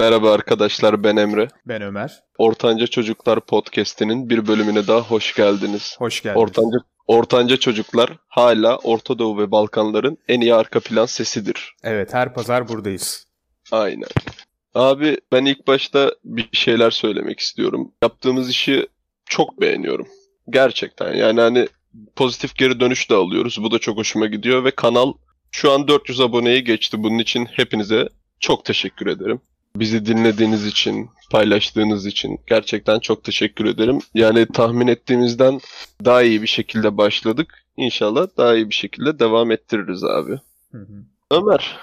Merhaba arkadaşlar ben Emre. Ben Ömer. Ortanca Çocuklar Podcast'inin bir bölümüne daha hoş geldiniz. Hoş geldiniz. Ortanca, Ortanca Çocuklar hala Orta Doğu ve Balkanların en iyi arka plan sesidir. Evet her pazar buradayız. Aynen. Abi ben ilk başta bir şeyler söylemek istiyorum. Yaptığımız işi çok beğeniyorum. Gerçekten yani hani pozitif geri dönüş de alıyoruz. Bu da çok hoşuma gidiyor ve kanal şu an 400 aboneyi geçti. Bunun için hepinize çok teşekkür ederim. Bizi dinlediğiniz için, paylaştığınız için gerçekten çok teşekkür ederim. Yani tahmin ettiğimizden daha iyi bir şekilde başladık. İnşallah daha iyi bir şekilde devam ettiririz abi. Hı hı. Ömer,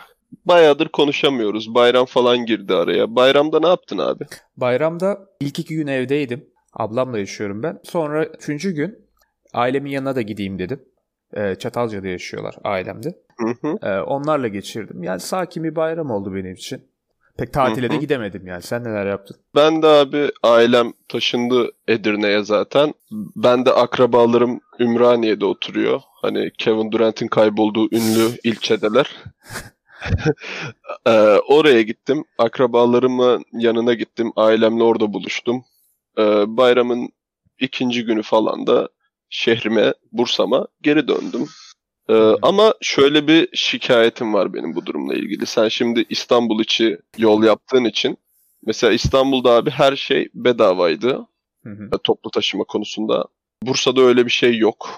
bayağıdır konuşamıyoruz. Bayram falan girdi araya. Bayramda ne yaptın abi? Bayramda ilk iki gün evdeydim. Ablamla yaşıyorum ben. Sonra üçüncü gün ailemin yanına da gideyim dedim. Ee, Çatalca'da yaşıyorlar ailemde. Hı hı. Ee, onlarla geçirdim. Yani sakin bir bayram oldu benim için. Pek tatile de gidemedim yani. Sen neler yaptın? Ben de abi ailem taşındı Edirne'ye zaten. Ben de akrabalarım Ümraniye'de oturuyor. Hani Kevin Durant'in kaybolduğu ünlü ilçedeler. Ee, oraya gittim. Akrabalarımın yanına gittim. Ailemle orada buluştum. Ee, bayramın ikinci günü falan da şehrime, Bursa'ma geri döndüm. Ee, ama şöyle bir şikayetim var benim bu durumla ilgili. Sen şimdi İstanbul içi yol yaptığın için mesela İstanbul'da abi her şey bedavaydı Hı hı. e, toplu taşıma konusunda. Bursa'da öyle bir şey yok.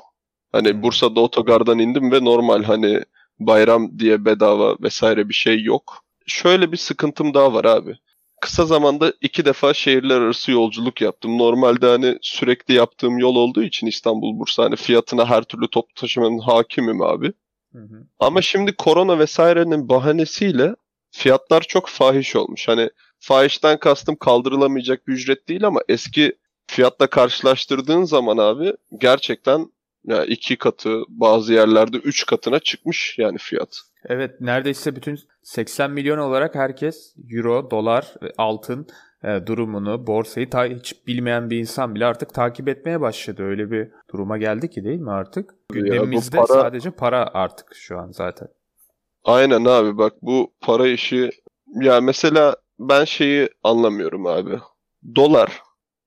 Hani. Bursa'da otogardan indim ve normal hani bayram diye bedava vesaire bir şey yok. Şöyle bir sıkıntım daha var abi. Kısa zamanda iki defa şehirler arası yolculuk yaptım. Normalde hani sürekli yaptığım yol olduğu için İstanbul Bursa hani fiyatına her türlü toplu taşımanın hakimim abi. Hı hı. Ama şimdi korona vesairenin bahanesiyle fiyatlar çok fahiş olmuş. Hani fahişten kastım kaldırılamayacak bir ücret değil ama eski fiyatla karşılaştırdığın zaman abi gerçekten ya iki katı bazı yerlerde üç katına çıkmış yani fiyat. Evet neredeyse bütün 80 milyon olarak herkes euro, dolar, ve altın e, durumunu, borsayı ta- hiç bilmeyen bir insan bile artık takip etmeye başladı. Öyle bir duruma geldi ki değil mi artık? Gündemimizde para- sadece para artık şu an zaten. Aynen abi bak bu para işi ya mesela ben şeyi anlamıyorum abi. Dolar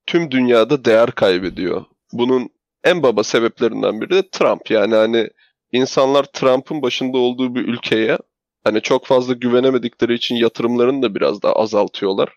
tüm dünyada değer kaybediyor. Bunun en baba sebeplerinden biri de Trump. Yani hani insanlar Trump'ın başında olduğu bir ülkeye hani çok fazla güvenemedikleri için yatırımlarını da biraz daha azaltıyorlar.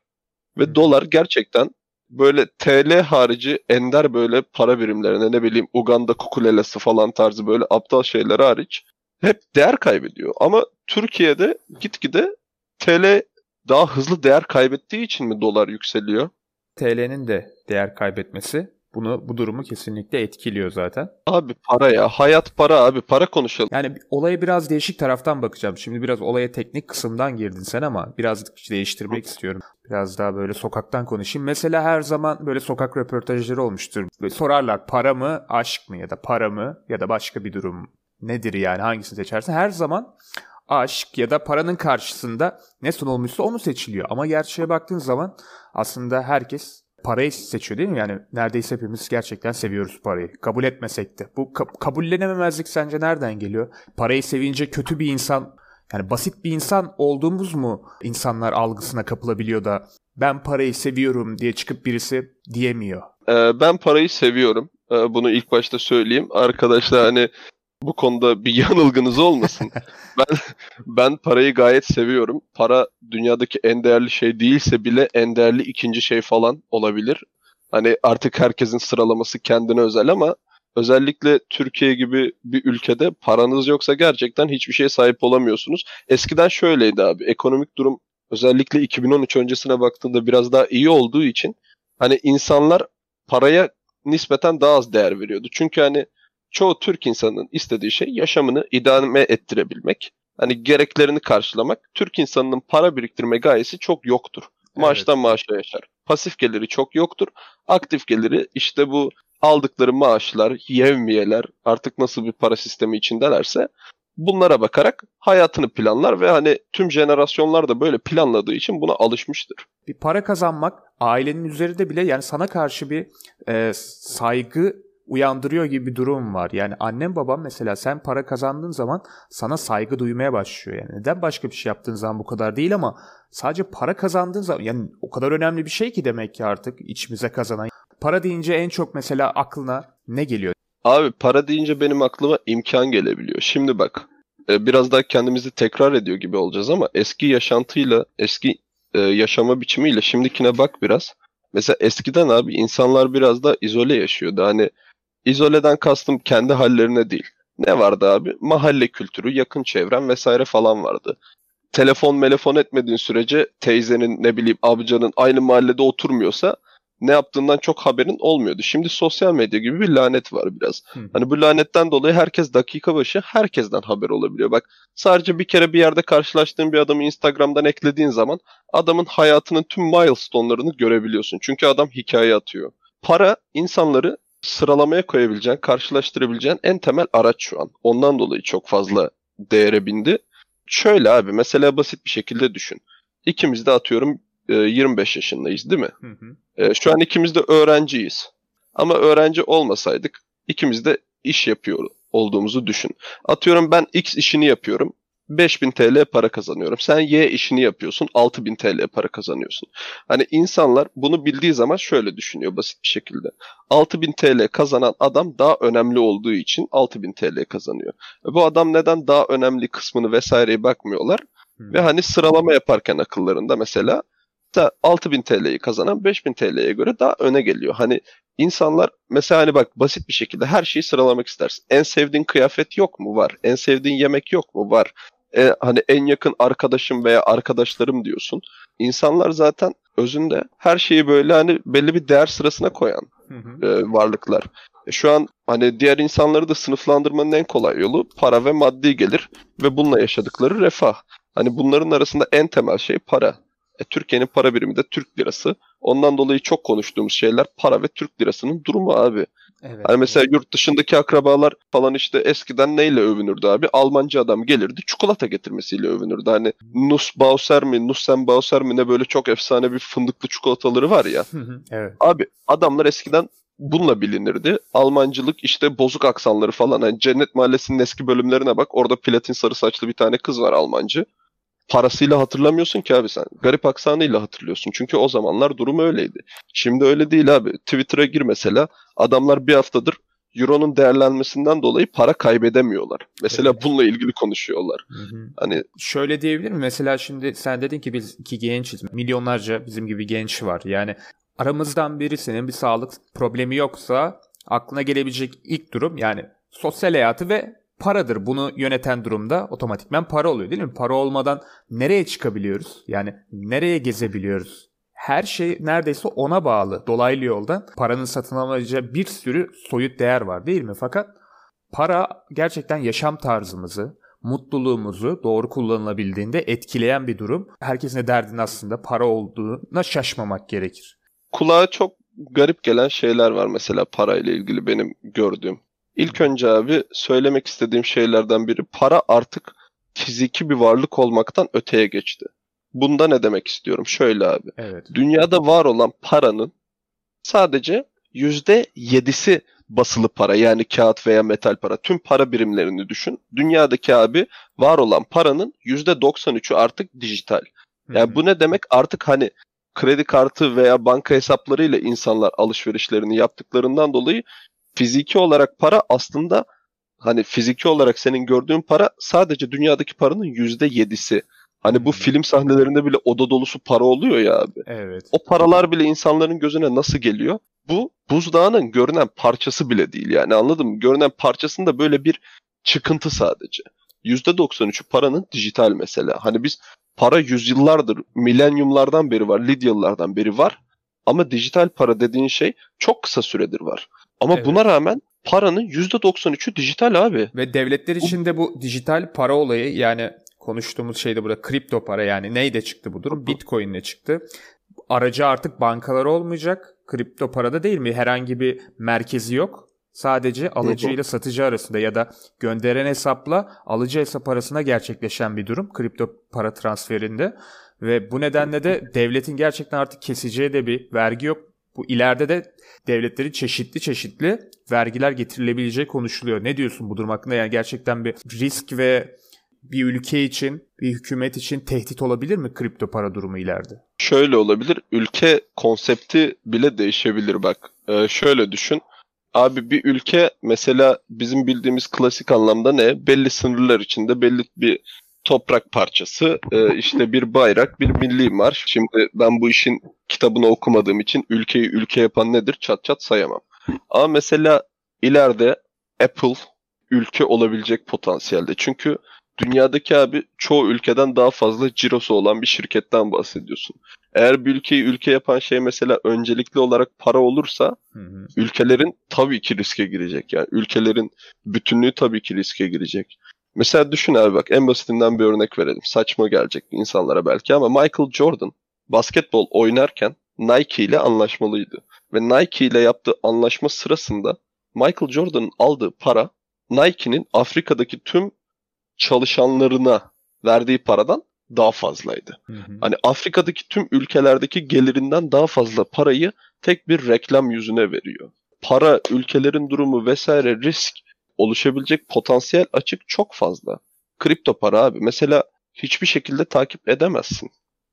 Ve Hı. dolar gerçekten böyle TL harici ender böyle para birimlerine ne bileyim Uganda kukulelesi falan tarzı böyle aptal şeyler hariç hep değer kaybediyor. Ama Türkiye'de gitgide TL daha hızlı değer kaybettiği için mi dolar yükseliyor? TL'nin de değer kaybetmesi bunu bu durumu kesinlikle etkiliyor zaten. Abi para ya. Hayat para abi. Para konuşalım. Yani olaya biraz değişik taraftan bakacağım. Şimdi biraz olaya teknik kısımdan girdin sen ama biraz değiştirmek istiyorum. Biraz daha böyle sokaktan konuşayım. Mesela her zaman böyle sokak röportajları olmuştur. Böyle sorarlar para mı, aşk mı ya da para mı ya da başka bir durum nedir yani hangisini seçersin? Her zaman aşk ya da paranın karşısında ne sunulmuşsa onu seçiliyor. Ama gerçeğe baktığın zaman aslında herkes parayı seçiyor değil mi? Yani neredeyse hepimiz gerçekten seviyoruz parayı. Kabul etmesek de. Bu ka- kabullenememezlik sence nereden geliyor? Parayı sevince kötü bir insan, yani basit bir insan olduğumuz mu insanlar algısına kapılabiliyor da ben parayı seviyorum diye çıkıp birisi diyemiyor. Ee, ben parayı seviyorum. Ee, bunu ilk başta söyleyeyim. Arkadaşlar hani bu konuda bir yanılgınız olmasın. ben ben parayı gayet seviyorum. Para dünyadaki en değerli şey değilse bile en değerli ikinci şey falan olabilir. Hani artık herkesin sıralaması kendine özel ama özellikle Türkiye gibi bir ülkede paranız yoksa gerçekten hiçbir şeye sahip olamıyorsunuz. Eskiden şöyleydi abi. Ekonomik durum özellikle 2013 öncesine baktığında biraz daha iyi olduğu için hani insanlar paraya nispeten daha az değer veriyordu. Çünkü hani çoğu Türk insanının istediği şey yaşamını idame ettirebilmek. Hani gereklerini karşılamak. Türk insanının para biriktirme gayesi çok yoktur. Maaştan maaşa yaşar. Pasif geliri çok yoktur. Aktif geliri işte bu aldıkları maaşlar, yevmiyeler artık nasıl bir para sistemi içindelerse bunlara bakarak hayatını planlar ve hani tüm jenerasyonlar da böyle planladığı için buna alışmıştır. Bir para kazanmak ailenin üzerinde bile yani sana karşı bir e, saygı uyandırıyor gibi bir durum var. Yani annem babam mesela sen para kazandığın zaman sana saygı duymaya başlıyor. Yani neden başka bir şey yaptığın zaman bu kadar değil ama sadece para kazandığın zaman yani o kadar önemli bir şey ki demek ki artık içimize kazanan. Para deyince en çok mesela aklına ne geliyor? Abi para deyince benim aklıma imkan gelebiliyor. Şimdi bak e, biraz daha kendimizi tekrar ediyor gibi olacağız ama eski yaşantıyla, eski e, yaşama biçimiyle şimdikine bak biraz. Mesela eskiden abi insanlar biraz da izole yaşıyordu. Hani izoleden kastım kendi hallerine değil. Ne vardı abi? Mahalle kültürü, yakın çevren vesaire falan vardı. Telefon melefon etmediğin sürece teyzenin ne bileyim amcanın aynı mahallede oturmuyorsa ne yaptığından çok haberin olmuyordu. Şimdi sosyal medya gibi bir lanet var biraz. Hı. Hani bu lanetten dolayı herkes dakika başı herkesten haber olabiliyor. Bak sadece bir kere bir yerde karşılaştığın bir adamı Instagram'dan eklediğin zaman adamın hayatının tüm milestone'larını görebiliyorsun. Çünkü adam hikaye atıyor. Para insanları sıralamaya koyabileceğin, karşılaştırabileceğin en temel araç şu an. Ondan dolayı çok fazla değere bindi. Şöyle abi mesela basit bir şekilde düşün. İkimiz de atıyorum 25 yaşındayız değil mi? Hı hı. E, şu an ikimiz de öğrenciyiz. Ama öğrenci olmasaydık ikimiz de iş yapıyor olduğumuzu düşün. Atıyorum ben X işini yapıyorum. 5000 TL para kazanıyorum. Sen Y işini yapıyorsun. 6000 TL para kazanıyorsun. Hani insanlar bunu bildiği zaman şöyle düşünüyor basit bir şekilde. 6000 TL kazanan adam daha önemli olduğu için 6000 TL kazanıyor. E bu adam neden daha önemli kısmını vesaireye bakmıyorlar? Hmm. Ve hani sıralama yaparken akıllarında mesela da 6000 TL'yi kazanan 5000 TL'ye göre daha öne geliyor. Hani insanlar mesela hani bak basit bir şekilde her şeyi sıralamak istersin. En sevdiğin kıyafet yok mu? Var. En sevdiğin yemek yok mu? Var. E, hani en yakın arkadaşım veya arkadaşlarım diyorsun. İnsanlar zaten özünde her şeyi böyle hani belli bir değer sırasına koyan hı hı. E, varlıklar. E, şu an hani diğer insanları da sınıflandırmanın en kolay yolu para ve maddi gelir ve bununla yaşadıkları refah. Hani bunların arasında en temel şey para. E, Türkiye'nin para birimi de Türk lirası. Ondan dolayı çok konuştuğumuz şeyler para ve Türk lirasının durumu abi. Evet, hani mesela yurt dışındaki akrabalar falan işte eskiden neyle övünürdü abi? Almancı adam gelirdi çikolata getirmesiyle övünürdü. Hani Nussbauser mi, Nussenbauser mi ne böyle çok efsane bir fındıklı çikolataları var ya. evet. Abi adamlar eskiden bununla bilinirdi. Almancılık işte bozuk aksanları falan. Yani Cennet Mahallesi'nin eski bölümlerine bak. Orada platin sarı saçlı bir tane kız var Almancı parasıyla hatırlamıyorsun ki abi sen. Garip aksanıyla hatırlıyorsun. Çünkü o zamanlar durum öyleydi. Şimdi öyle değil abi. Twitter'a gir mesela. Adamlar bir haftadır Euro'nun değerlenmesinden dolayı para kaybedemiyorlar. Mesela evet. bununla ilgili konuşuyorlar. Hı hı. Hani şöyle diyebilir mi? Mesela şimdi sen dedin ki biz iki gençiz. Milyonlarca bizim gibi genç var. Yani aramızdan birisinin bir sağlık problemi yoksa aklına gelebilecek ilk durum yani sosyal hayatı ve paradır. Bunu yöneten durumda otomatikmen para oluyor değil mi? Para olmadan nereye çıkabiliyoruz? Yani nereye gezebiliyoruz? Her şey neredeyse ona bağlı dolaylı yoldan. Paranın satın alacağı bir sürü soyut değer var değil mi? Fakat para gerçekten yaşam tarzımızı, mutluluğumuzu doğru kullanılabildiğinde etkileyen bir durum. Herkesin de derdin aslında para olduğuna şaşmamak gerekir. Kulağa çok garip gelen şeyler var mesela parayla ilgili benim gördüğüm. İlk önce abi söylemek istediğim şeylerden biri para artık fiziki bir varlık olmaktan öteye geçti. Bunda ne demek istiyorum? Şöyle abi. Evet. Dünyada var olan paranın sadece yüzde yedisi basılı para yani kağıt veya metal para. Tüm para birimlerini düşün. Dünyadaki abi var olan paranın yüzde 93'ü artık dijital. Yani bu ne demek? Artık hani kredi kartı veya banka hesaplarıyla insanlar alışverişlerini yaptıklarından dolayı fiziki olarak para aslında hani fiziki olarak senin gördüğün para sadece dünyadaki paranın yüzde yedisi. Hani bu hmm. film sahnelerinde bile oda dolusu para oluyor ya abi. Evet. O paralar bile insanların gözüne nasıl geliyor? Bu buzdağının görünen parçası bile değil yani anladın mı? Görünen parçasında böyle bir çıkıntı sadece. %93'ü paranın dijital mesela. Hani biz para yüzyıllardır, milenyumlardan beri var, Lidyalılardan beri var. Ama dijital para dediğin şey çok kısa süredir var. Ama evet. buna rağmen paranın %93'ü dijital abi. Ve devletler için de bu dijital para olayı yani konuştuğumuz şeyde burada kripto para yani neyle çıktı bu durum? Bitcoin ile çıktı. Aracı artık bankalar olmayacak. Kripto parada değil mi? Herhangi bir merkezi yok. Sadece alıcı ile satıcı arasında ya da gönderen hesapla alıcı hesap arasında gerçekleşen bir durum kripto para transferinde. Ve bu nedenle de devletin gerçekten artık keseceği de bir vergi yok Bu ileride de devletleri çeşitli çeşitli vergiler getirilebileceği konuşuluyor. Ne diyorsun bu durum hakkında? Yani gerçekten bir risk ve bir ülke için, bir hükümet için tehdit olabilir mi kripto para durumu ileride? Şöyle olabilir. Ülke konsepti bile değişebilir bak. Ee, şöyle düşün. Abi bir ülke mesela bizim bildiğimiz klasik anlamda ne? Belli sınırlar içinde belli bir toprak parçası, e, işte bir bayrak, bir milli marş. Şimdi ben bu işin kitabını okumadığım için ülkeyi ülke yapan nedir çat çat sayamam. Ama mesela ileride Apple ülke olabilecek potansiyelde. Çünkü dünyadaki abi çoğu ülkeden daha fazla cirosu olan bir şirketten bahsediyorsun. Eğer bir ülkeyi ülke yapan şey mesela öncelikli olarak para olursa hı hı. ülkelerin tabii ki riske girecek. Yani ülkelerin bütünlüğü tabii ki riske girecek. Mesela düşün abi bak en basitinden bir örnek verelim. Saçma gelecek insanlara belki ama Michael Jordan basketbol oynarken Nike ile anlaşmalıydı. Ve Nike ile yaptığı anlaşma sırasında Michael Jordan'ın aldığı para Nike'nin Afrika'daki tüm çalışanlarına verdiği paradan daha fazlaydı. Hı hı. Hani Afrika'daki tüm ülkelerdeki gelirinden daha fazla parayı tek bir reklam yüzüne veriyor. Para, ülkelerin durumu vesaire risk oluşabilecek potansiyel açık çok fazla. Kripto para abi mesela hiçbir şekilde takip edemezsin.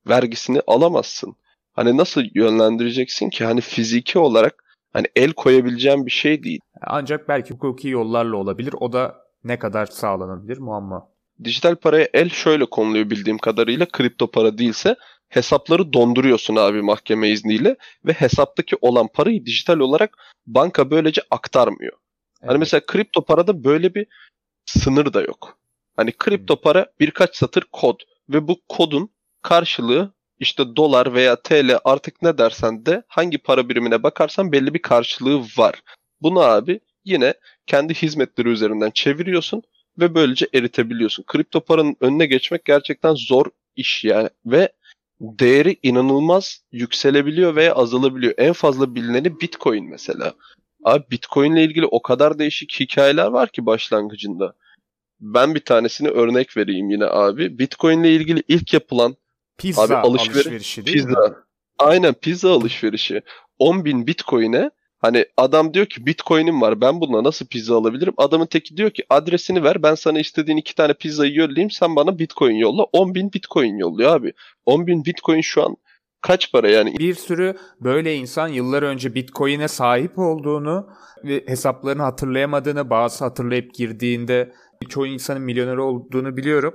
Vergisini alamazsın. Hani nasıl yönlendireceksin ki hani fiziki olarak hani el koyabileceğin bir şey değil. Ancak belki hukuki yollarla olabilir. O da ne kadar sağlanabilir muamma. Dijital paraya el şöyle konuluyor bildiğim kadarıyla kripto para değilse hesapları donduruyorsun abi mahkeme izniyle ve hesaptaki olan parayı dijital olarak banka böylece aktarmıyor. Hani evet. Hani mesela kripto parada böyle bir sınır da yok. Hani kripto para birkaç satır kod ve bu kodun karşılığı işte dolar veya TL artık ne dersen de hangi para birimine bakarsan belli bir karşılığı var. Bunu abi yine kendi hizmetleri üzerinden çeviriyorsun ve böylece eritebiliyorsun. Kripto paranın önüne geçmek gerçekten zor iş yani ve değeri inanılmaz yükselebiliyor veya azalabiliyor. En fazla bilineni Bitcoin mesela. Abi Bitcoin ile ilgili o kadar değişik hikayeler var ki başlangıcında. Ben bir tanesini örnek vereyim yine abi. Bitcoin ile ilgili ilk yapılan pizza abi, alışveriş, alışverişi değil pizza. mi? Aynen pizza alışverişi. 10 bin Bitcoin'e Hani adam diyor ki Bitcoin'im var ben bununla nasıl pizza alabilirim? Adamın teki diyor ki adresini ver ben sana istediğin iki tane pizzayı yollayayım sen bana Bitcoin yolla. 10 bin Bitcoin yolluyor abi. 10 bin Bitcoin şu an kaç para yani? Bir sürü böyle insan yıllar önce Bitcoin'e sahip olduğunu ve hesaplarını hatırlayamadığını bazı hatırlayıp girdiğinde çoğu insanın milyoner olduğunu biliyorum.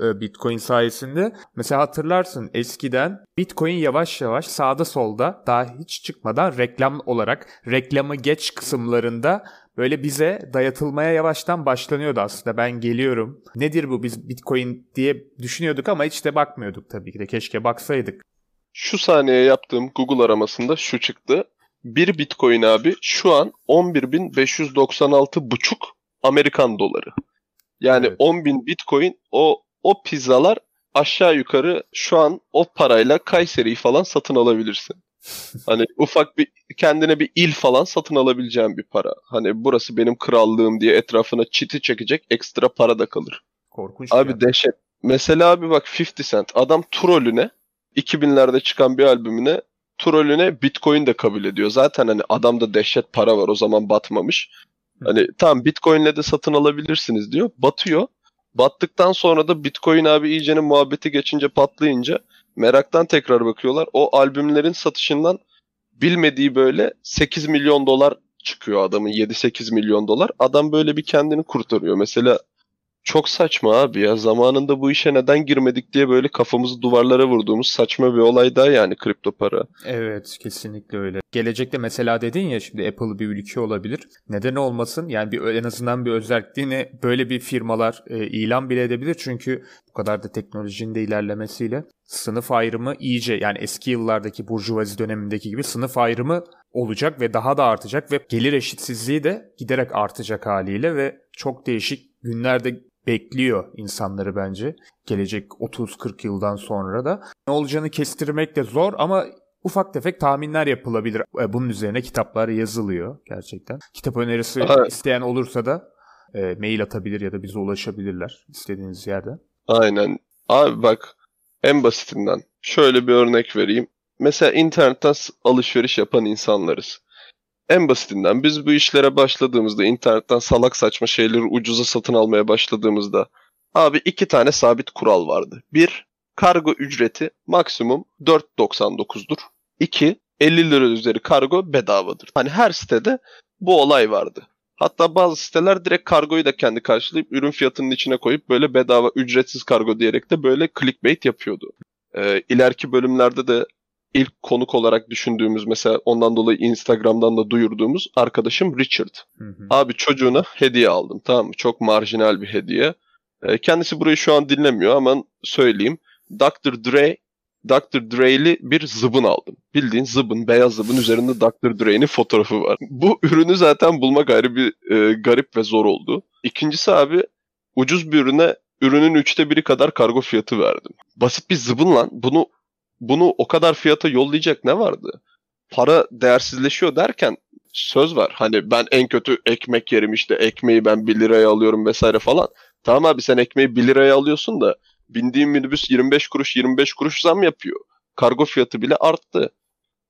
E, Bitcoin sayesinde. Mesela hatırlarsın eskiden Bitcoin yavaş yavaş sağda solda daha hiç çıkmadan reklam olarak reklamı geç kısımlarında böyle bize dayatılmaya yavaştan başlanıyordu aslında. Ben geliyorum. Nedir bu biz Bitcoin diye düşünüyorduk ama hiç de bakmıyorduk tabii ki de. Keşke baksaydık. Şu saniye yaptığım Google aramasında şu çıktı. Bir Bitcoin abi şu an 11.596,5 Amerikan doları. Yani evet. 10.000 Bitcoin o o pizzalar aşağı yukarı şu an o parayla Kayseri'yi falan satın alabilirsin. hani ufak bir kendine bir il falan satın alabileceğin bir para. Hani burası benim krallığım diye etrafına çiti çekecek ekstra para da kalır. Korkunç. Abi yani. dehşet. Mesela abi bak 50 Cent adam trolüne 2000'lerde çıkan bir albümüne trolüne Bitcoin de kabul ediyor. Zaten hani adamda dehşet para var o zaman batmamış. Hani tamam Bitcoin'le de satın alabilirsiniz diyor. Batıyor. Battıktan sonra da Bitcoin abi iyicenin muhabbeti geçince patlayınca meraktan tekrar bakıyorlar. O albümlerin satışından bilmediği böyle 8 milyon dolar çıkıyor adamın 7-8 milyon dolar. Adam böyle bir kendini kurtarıyor. Mesela çok saçma abi ya. Zamanında bu işe neden girmedik diye böyle kafamızı duvarlara vurduğumuz saçma bir olay daha yani kripto para. Evet kesinlikle öyle. Gelecekte mesela dedin ya şimdi Apple bir ülke olabilir. Neden olmasın? Yani bir en azından bir özelliğini böyle bir firmalar e, ilan bile edebilir. Çünkü bu kadar da teknolojinin de ilerlemesiyle sınıf ayrımı iyice yani eski yıllardaki burjuvazi dönemindeki gibi sınıf ayrımı olacak ve daha da artacak ve gelir eşitsizliği de giderek artacak haliyle ve çok değişik günlerde bekliyor insanları bence. Gelecek 30-40 yıldan sonra da. Ne olacağını kestirmek de zor ama ufak tefek tahminler yapılabilir. E, bunun üzerine kitaplar yazılıyor gerçekten. Kitap önerisi evet. isteyen olursa da e, mail atabilir ya da bize ulaşabilirler istediğiniz yerde. Aynen. Abi bak en basitinden şöyle bir örnek vereyim. mesela internetten alışveriş yapan insanlarız. En basitinden biz bu işlere başladığımızda internetten salak saçma şeyleri ucuza satın almaya başladığımızda abi iki tane sabit kural vardı. Bir, kargo ücreti maksimum 4.99'dur. İki, 50 lira üzeri kargo bedavadır. Hani her sitede bu olay vardı. Hatta bazı siteler direkt kargoyu da kendi karşılayıp ürün fiyatının içine koyup böyle bedava ücretsiz kargo diyerek de böyle clickbait yapıyordu. Ee, ileriki bölümlerde de ilk konuk olarak düşündüğümüz mesela ondan dolayı Instagram'dan da duyurduğumuz arkadaşım Richard. Hı hı. Abi çocuğuna hediye aldım tamam mı? Çok marjinal bir hediye. Ee, kendisi burayı şu an dinlemiyor ama söyleyeyim. Dr. Dre Dr. Dre'li bir zıbın aldım. Bildiğin zıbın, beyaz zıbın üzerinde Dr. Dre'nin fotoğrafı var. Bu ürünü zaten bulmak ayrı bir e, garip ve zor oldu. İkincisi abi ucuz bir ürüne ürünün üçte biri kadar kargo fiyatı verdim. Basit bir zıbın lan. Bunu bunu o kadar fiyata yollayacak ne vardı? Para değersizleşiyor derken söz var. Hani ben en kötü ekmek yerim işte ekmeği ben 1 liraya alıyorum vesaire falan. Tamam abi sen ekmeği 1 liraya alıyorsun da bindiğin minibüs 25 kuruş 25 kuruş zam yapıyor. Kargo fiyatı bile arttı.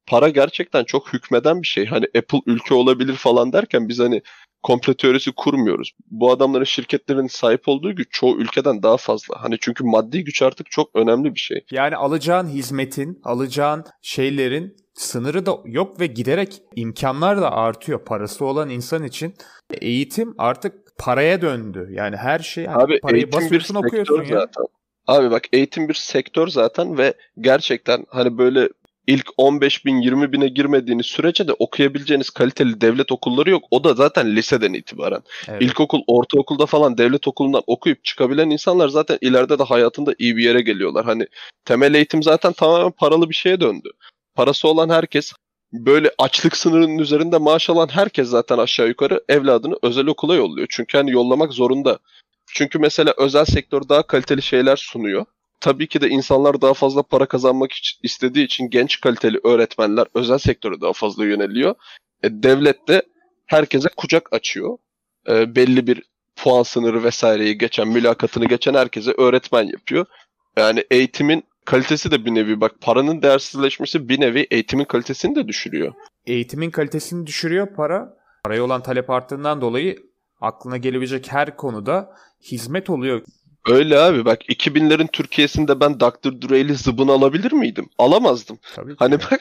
Para gerçekten çok hükmeden bir şey. Hani Apple ülke olabilir falan derken biz hani komple teorisi kurmuyoruz. Bu adamların şirketlerin sahip olduğu güç çoğu ülkeden daha fazla. Hani çünkü maddi güç artık çok önemli bir şey. Yani alacağın hizmetin, alacağın şeylerin sınırı da yok ve giderek imkanlar da artıyor parası olan insan için. Eğitim artık paraya döndü. Yani her şey Abi, parayı basıyorsun okuyorsun ya. Zaten. Abi bak eğitim bir sektör zaten ve gerçekten hani böyle ilk 15 bin 20 bine girmediğiniz sürece de okuyabileceğiniz kaliteli devlet okulları yok. O da zaten liseden itibaren. Evet. İlkokul, ortaokulda falan devlet okulundan okuyup çıkabilen insanlar zaten ileride de hayatında iyi bir yere geliyorlar. Hani temel eğitim zaten tamamen paralı bir şeye döndü. Parası olan herkes böyle açlık sınırının üzerinde maaş alan herkes zaten aşağı yukarı evladını özel okula yolluyor. Çünkü hani yollamak zorunda. Çünkü mesela özel sektör daha kaliteli şeyler sunuyor. Tabii ki de insanlar daha fazla para kazanmak istediği için genç kaliteli öğretmenler özel sektöre daha fazla yöneliyor. E, devlet de herkese kucak açıyor. E, belli bir puan sınırı vesaireyi geçen, mülakatını geçen herkese öğretmen yapıyor. Yani eğitimin kalitesi de bir nevi bak paranın değersizleşmesi bir nevi eğitimin kalitesini de düşürüyor. Eğitimin kalitesini düşürüyor para. Paraya olan talep arttığından dolayı aklına gelebilecek her konuda hizmet oluyor. Öyle abi bak 2000'lerin Türkiye'sinde ben Dr. Dre'li zıbın alabilir miydim? Alamazdım. Tabii. Hani bak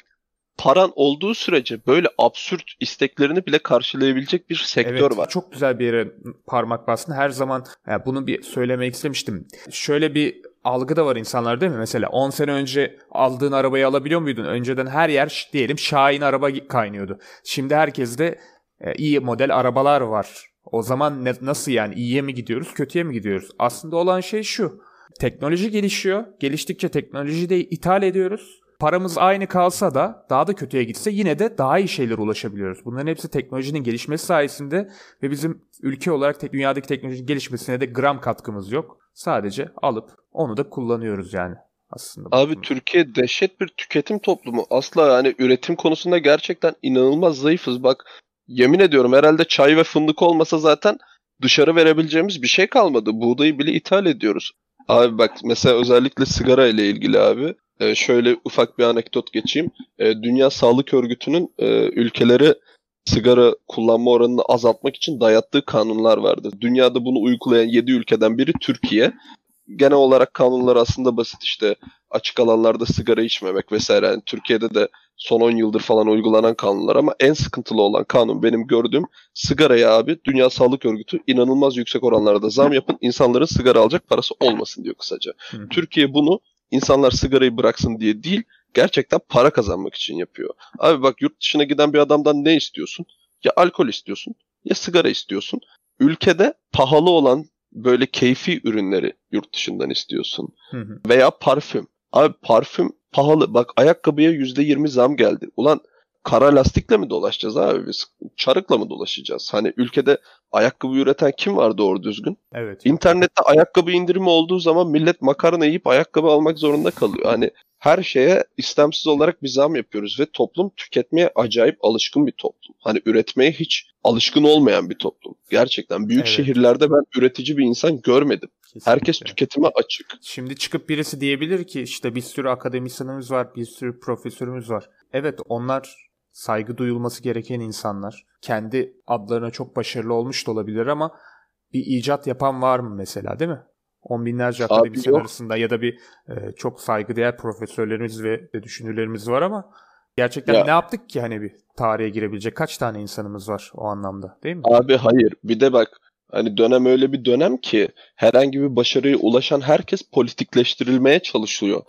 paran olduğu sürece böyle absürt isteklerini bile karşılayabilecek bir sektör evet, var. Çok güzel bir yere parmak bastın. Her zaman yani bunu bir söylemek istemiştim. Şöyle bir algı da var insanlar değil mi? Mesela 10 sene önce aldığın arabayı alabiliyor muydun? Önceden her yer diyelim Şahin araba kaynıyordu. Şimdi herkeste e, iyi model arabalar var. O zaman ne, nasıl yani iyiye mi gidiyoruz, kötüye mi gidiyoruz? Aslında olan şey şu. Teknoloji gelişiyor. Geliştikçe teknolojiyi de ithal ediyoruz. Paramız aynı kalsa da daha da kötüye gitse yine de daha iyi şeylere ulaşabiliyoruz. Bunların hepsi teknolojinin gelişmesi sayesinde ve bizim ülke olarak te- dünyadaki teknolojinin gelişmesine de gram katkımız yok. Sadece alıp onu da kullanıyoruz yani aslında. Abi bakımda. Türkiye dehşet bir tüketim toplumu. Asla yani üretim konusunda gerçekten inanılmaz zayıfız. Bak yemin ediyorum herhalde çay ve fındık olmasa zaten dışarı verebileceğimiz bir şey kalmadı. Buğdayı bile ithal ediyoruz. Abi bak mesela özellikle sigara ile ilgili abi e, şöyle ufak bir anekdot geçeyim. E, Dünya Sağlık Örgütü'nün e, ülkeleri sigara kullanma oranını azaltmak için dayattığı kanunlar vardı. Dünyada bunu uygulayan 7 ülkeden biri Türkiye. Genel olarak kanunlar aslında basit işte açık alanlarda sigara içmemek vesaire. Yani Türkiye'de de son 10 yıldır falan uygulanan kanunlar ama en sıkıntılı olan kanun benim gördüğüm sigaraya abi Dünya Sağlık Örgütü inanılmaz yüksek oranlarda zam yapın insanların sigara alacak parası olmasın diyor kısaca. Hı. Türkiye bunu insanlar sigarayı bıraksın diye değil gerçekten para kazanmak için yapıyor. Abi bak yurt dışına giden bir adamdan ne istiyorsun? Ya alkol istiyorsun ya sigara istiyorsun. Ülkede pahalı olan böyle keyfi ürünleri yurt dışından istiyorsun. Hı hı. Veya parfüm. Abi parfüm pahalı. Bak ayakkabıya %20 zam geldi. Ulan kara lastikle mi dolaşacağız abi biz? Çarıkla mı dolaşacağız? Hani ülkede ayakkabı üreten kim var doğru düzgün? Evet. İnternette ayakkabı indirimi olduğu zaman millet makarna yiyip ayakkabı almak zorunda kalıyor. Hani her şeye istemsiz olarak bir zam yapıyoruz ve toplum tüketmeye acayip alışkın bir toplum. Hani üretmeye hiç alışkın olmayan bir toplum. Gerçekten büyük evet. şehirlerde ben üretici bir insan görmedim. Kesinlikle. Herkes tüketime açık. Şimdi çıkıp birisi diyebilir ki işte bir sürü akademisyenimiz var, bir sürü profesörümüz var. Evet onlar saygı duyulması gereken insanlar. Kendi adlarına çok başarılı olmuş da olabilir ama bir icat yapan var mı mesela değil mi? On binlerce akademisyen arasında ya da bir e, çok saygıdeğer profesörlerimiz ve düşünürlerimiz var ama gerçekten Ya- ne yaptık ki hani bir tarihe girebilecek kaç tane insanımız var o anlamda değil mi? Abi hayır. Bir de bak hani dönem öyle bir dönem ki herhangi bir başarıya ulaşan herkes politikleştirilmeye çalışıyor.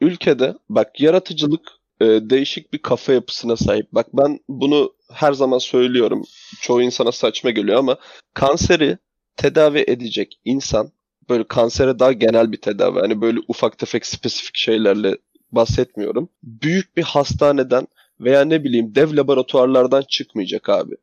Ülkede bak yaratıcılık e, değişik bir kafa yapısına sahip. Bak ben bunu her zaman söylüyorum. Çoğu insana saçma geliyor ama kanseri tedavi edecek insan böyle kansere daha genel bir tedavi. Hani böyle ufak tefek spesifik şeylerle bahsetmiyorum. Büyük bir hastaneden veya ne bileyim dev laboratuvarlardan çıkmayacak abi.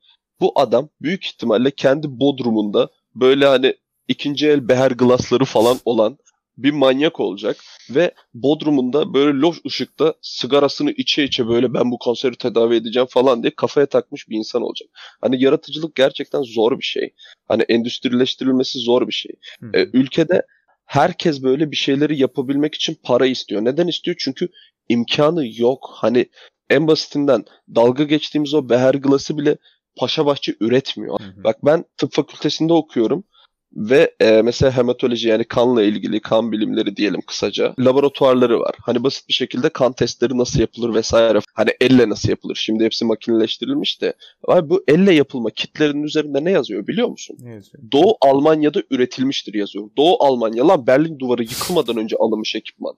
Bu adam büyük ihtimalle kendi bodrumunda böyle hani ikinci el beher glasları falan olan bir manyak olacak ve bodrumunda böyle loş ışıkta sigarasını içe içe böyle ben bu kanseri tedavi edeceğim falan diye kafaya takmış bir insan olacak. Hani yaratıcılık gerçekten zor bir şey. Hani endüstrileştirilmesi zor bir şey. Hı. E, ülkede herkes böyle bir şeyleri yapabilmek için para istiyor. Neden istiyor? Çünkü imkanı yok. Hani en basitinden dalga geçtiğimiz o beher glası bile Paşabahçe üretmiyor. Hı hı. Bak ben tıp fakültesinde okuyorum ve e, mesela hematoloji yani kanla ilgili kan bilimleri diyelim kısaca laboratuvarları var. Hani basit bir şekilde kan testleri nasıl yapılır vesaire. Hani elle nasıl yapılır? Şimdi hepsi makineleştirilmiş de. Abi bu elle yapılma kitlerinin üzerinde ne yazıyor biliyor musun? Ne yazıyor? Doğu Almanya'da üretilmiştir yazıyor. Doğu Almanya lan Berlin duvarı yıkılmadan önce alınmış ekipman.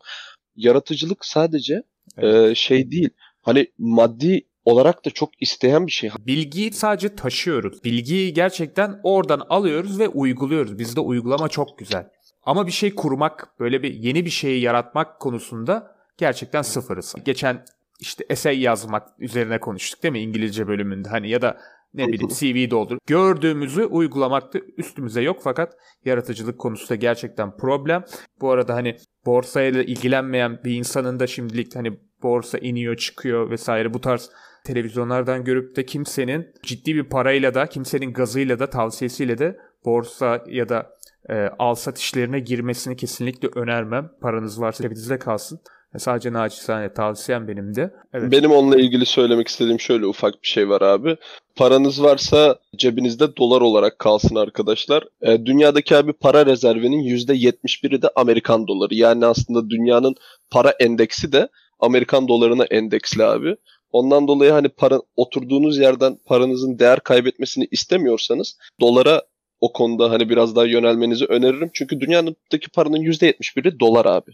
Yaratıcılık sadece Evet. e, şey değil. Hani maddi olarak da çok isteyen bir şey. Bilgiyi sadece taşıyoruz. Bilgiyi gerçekten oradan alıyoruz ve uyguluyoruz. Bizde uygulama çok güzel. Ama bir şey kurmak, böyle bir yeni bir şeyi yaratmak konusunda gerçekten sıfırız. Geçen işte essay yazmak üzerine konuştuk değil mi İngilizce bölümünde hani ya da ne bileyim CV doldur. Gördüğümüzü uygulamakta üstümüze yok fakat yaratıcılık konusunda gerçekten problem. Bu arada hani borsayla ilgilenmeyen bir insanın da şimdilik hani borsa iniyor çıkıyor vesaire bu tarz televizyonlardan görüp de kimsenin ciddi bir parayla da kimsenin gazıyla da tavsiyesiyle de borsa ya da e, al sat işlerine girmesini kesinlikle önermem. Paranız varsa cebinizde kalsın. E, sadece naçizane tavsiyem benim de. Evet. Benim onunla ilgili söylemek istediğim şöyle ufak bir şey var abi. Paranız varsa cebinizde dolar olarak kalsın arkadaşlar. E, dünyadaki abi para rezervinin %71'i de Amerikan doları. Yani aslında dünyanın para endeksi de Amerikan dolarına endeksli abi. Ondan dolayı hani para oturduğunuz yerden paranızın değer kaybetmesini istemiyorsanız dolara o konuda hani biraz daha yönelmenizi öneririm. Çünkü dünyadaki paranın %71'i dolar abi.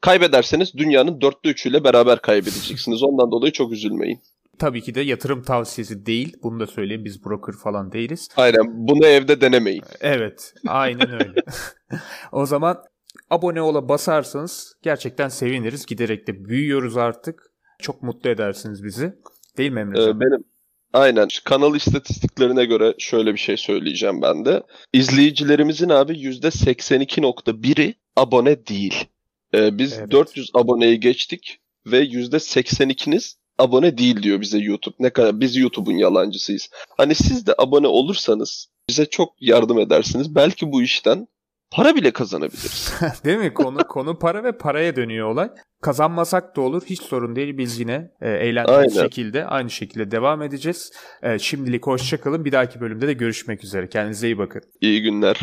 Kaybederseniz dünyanın dörtte üçüyle beraber kaybedeceksiniz. Ondan dolayı çok üzülmeyin. Tabii ki de yatırım tavsiyesi değil. Bunu da söyleyeyim. Biz broker falan değiliz. Aynen bunu evde denemeyin. Evet. Aynen öyle. o zaman abone ola basarsanız gerçekten seviniriz. Giderek de büyüyoruz artık. Çok mutlu edersiniz bizi. Değil mi Emre? Ee, benim aynen kanal istatistiklerine göre şöyle bir şey söyleyeceğim ben de. İzleyicilerimizin abi %82.1'i abone değil. Ee, biz Evet. 400 aboneyi geçtik ve %82'niz abone değil diyor bize YouTube. Ne kadar biz YouTube'un yalancısıyız. Hani siz de abone olursanız bize çok yardım edersiniz. Belki bu işten para bile kazanabiliriz. Değil mi? Konu konu para ve paraya dönüyor olay. Kazanmasak da olur. Hiç sorun değil. Biz yine e, eğlendiğimiz Aynen. şekilde aynı şekilde devam edeceğiz. E, şimdilik hoşçakalın. Bir dahaki bölümde de görüşmek üzere. Kendinize iyi bakın. İyi günler.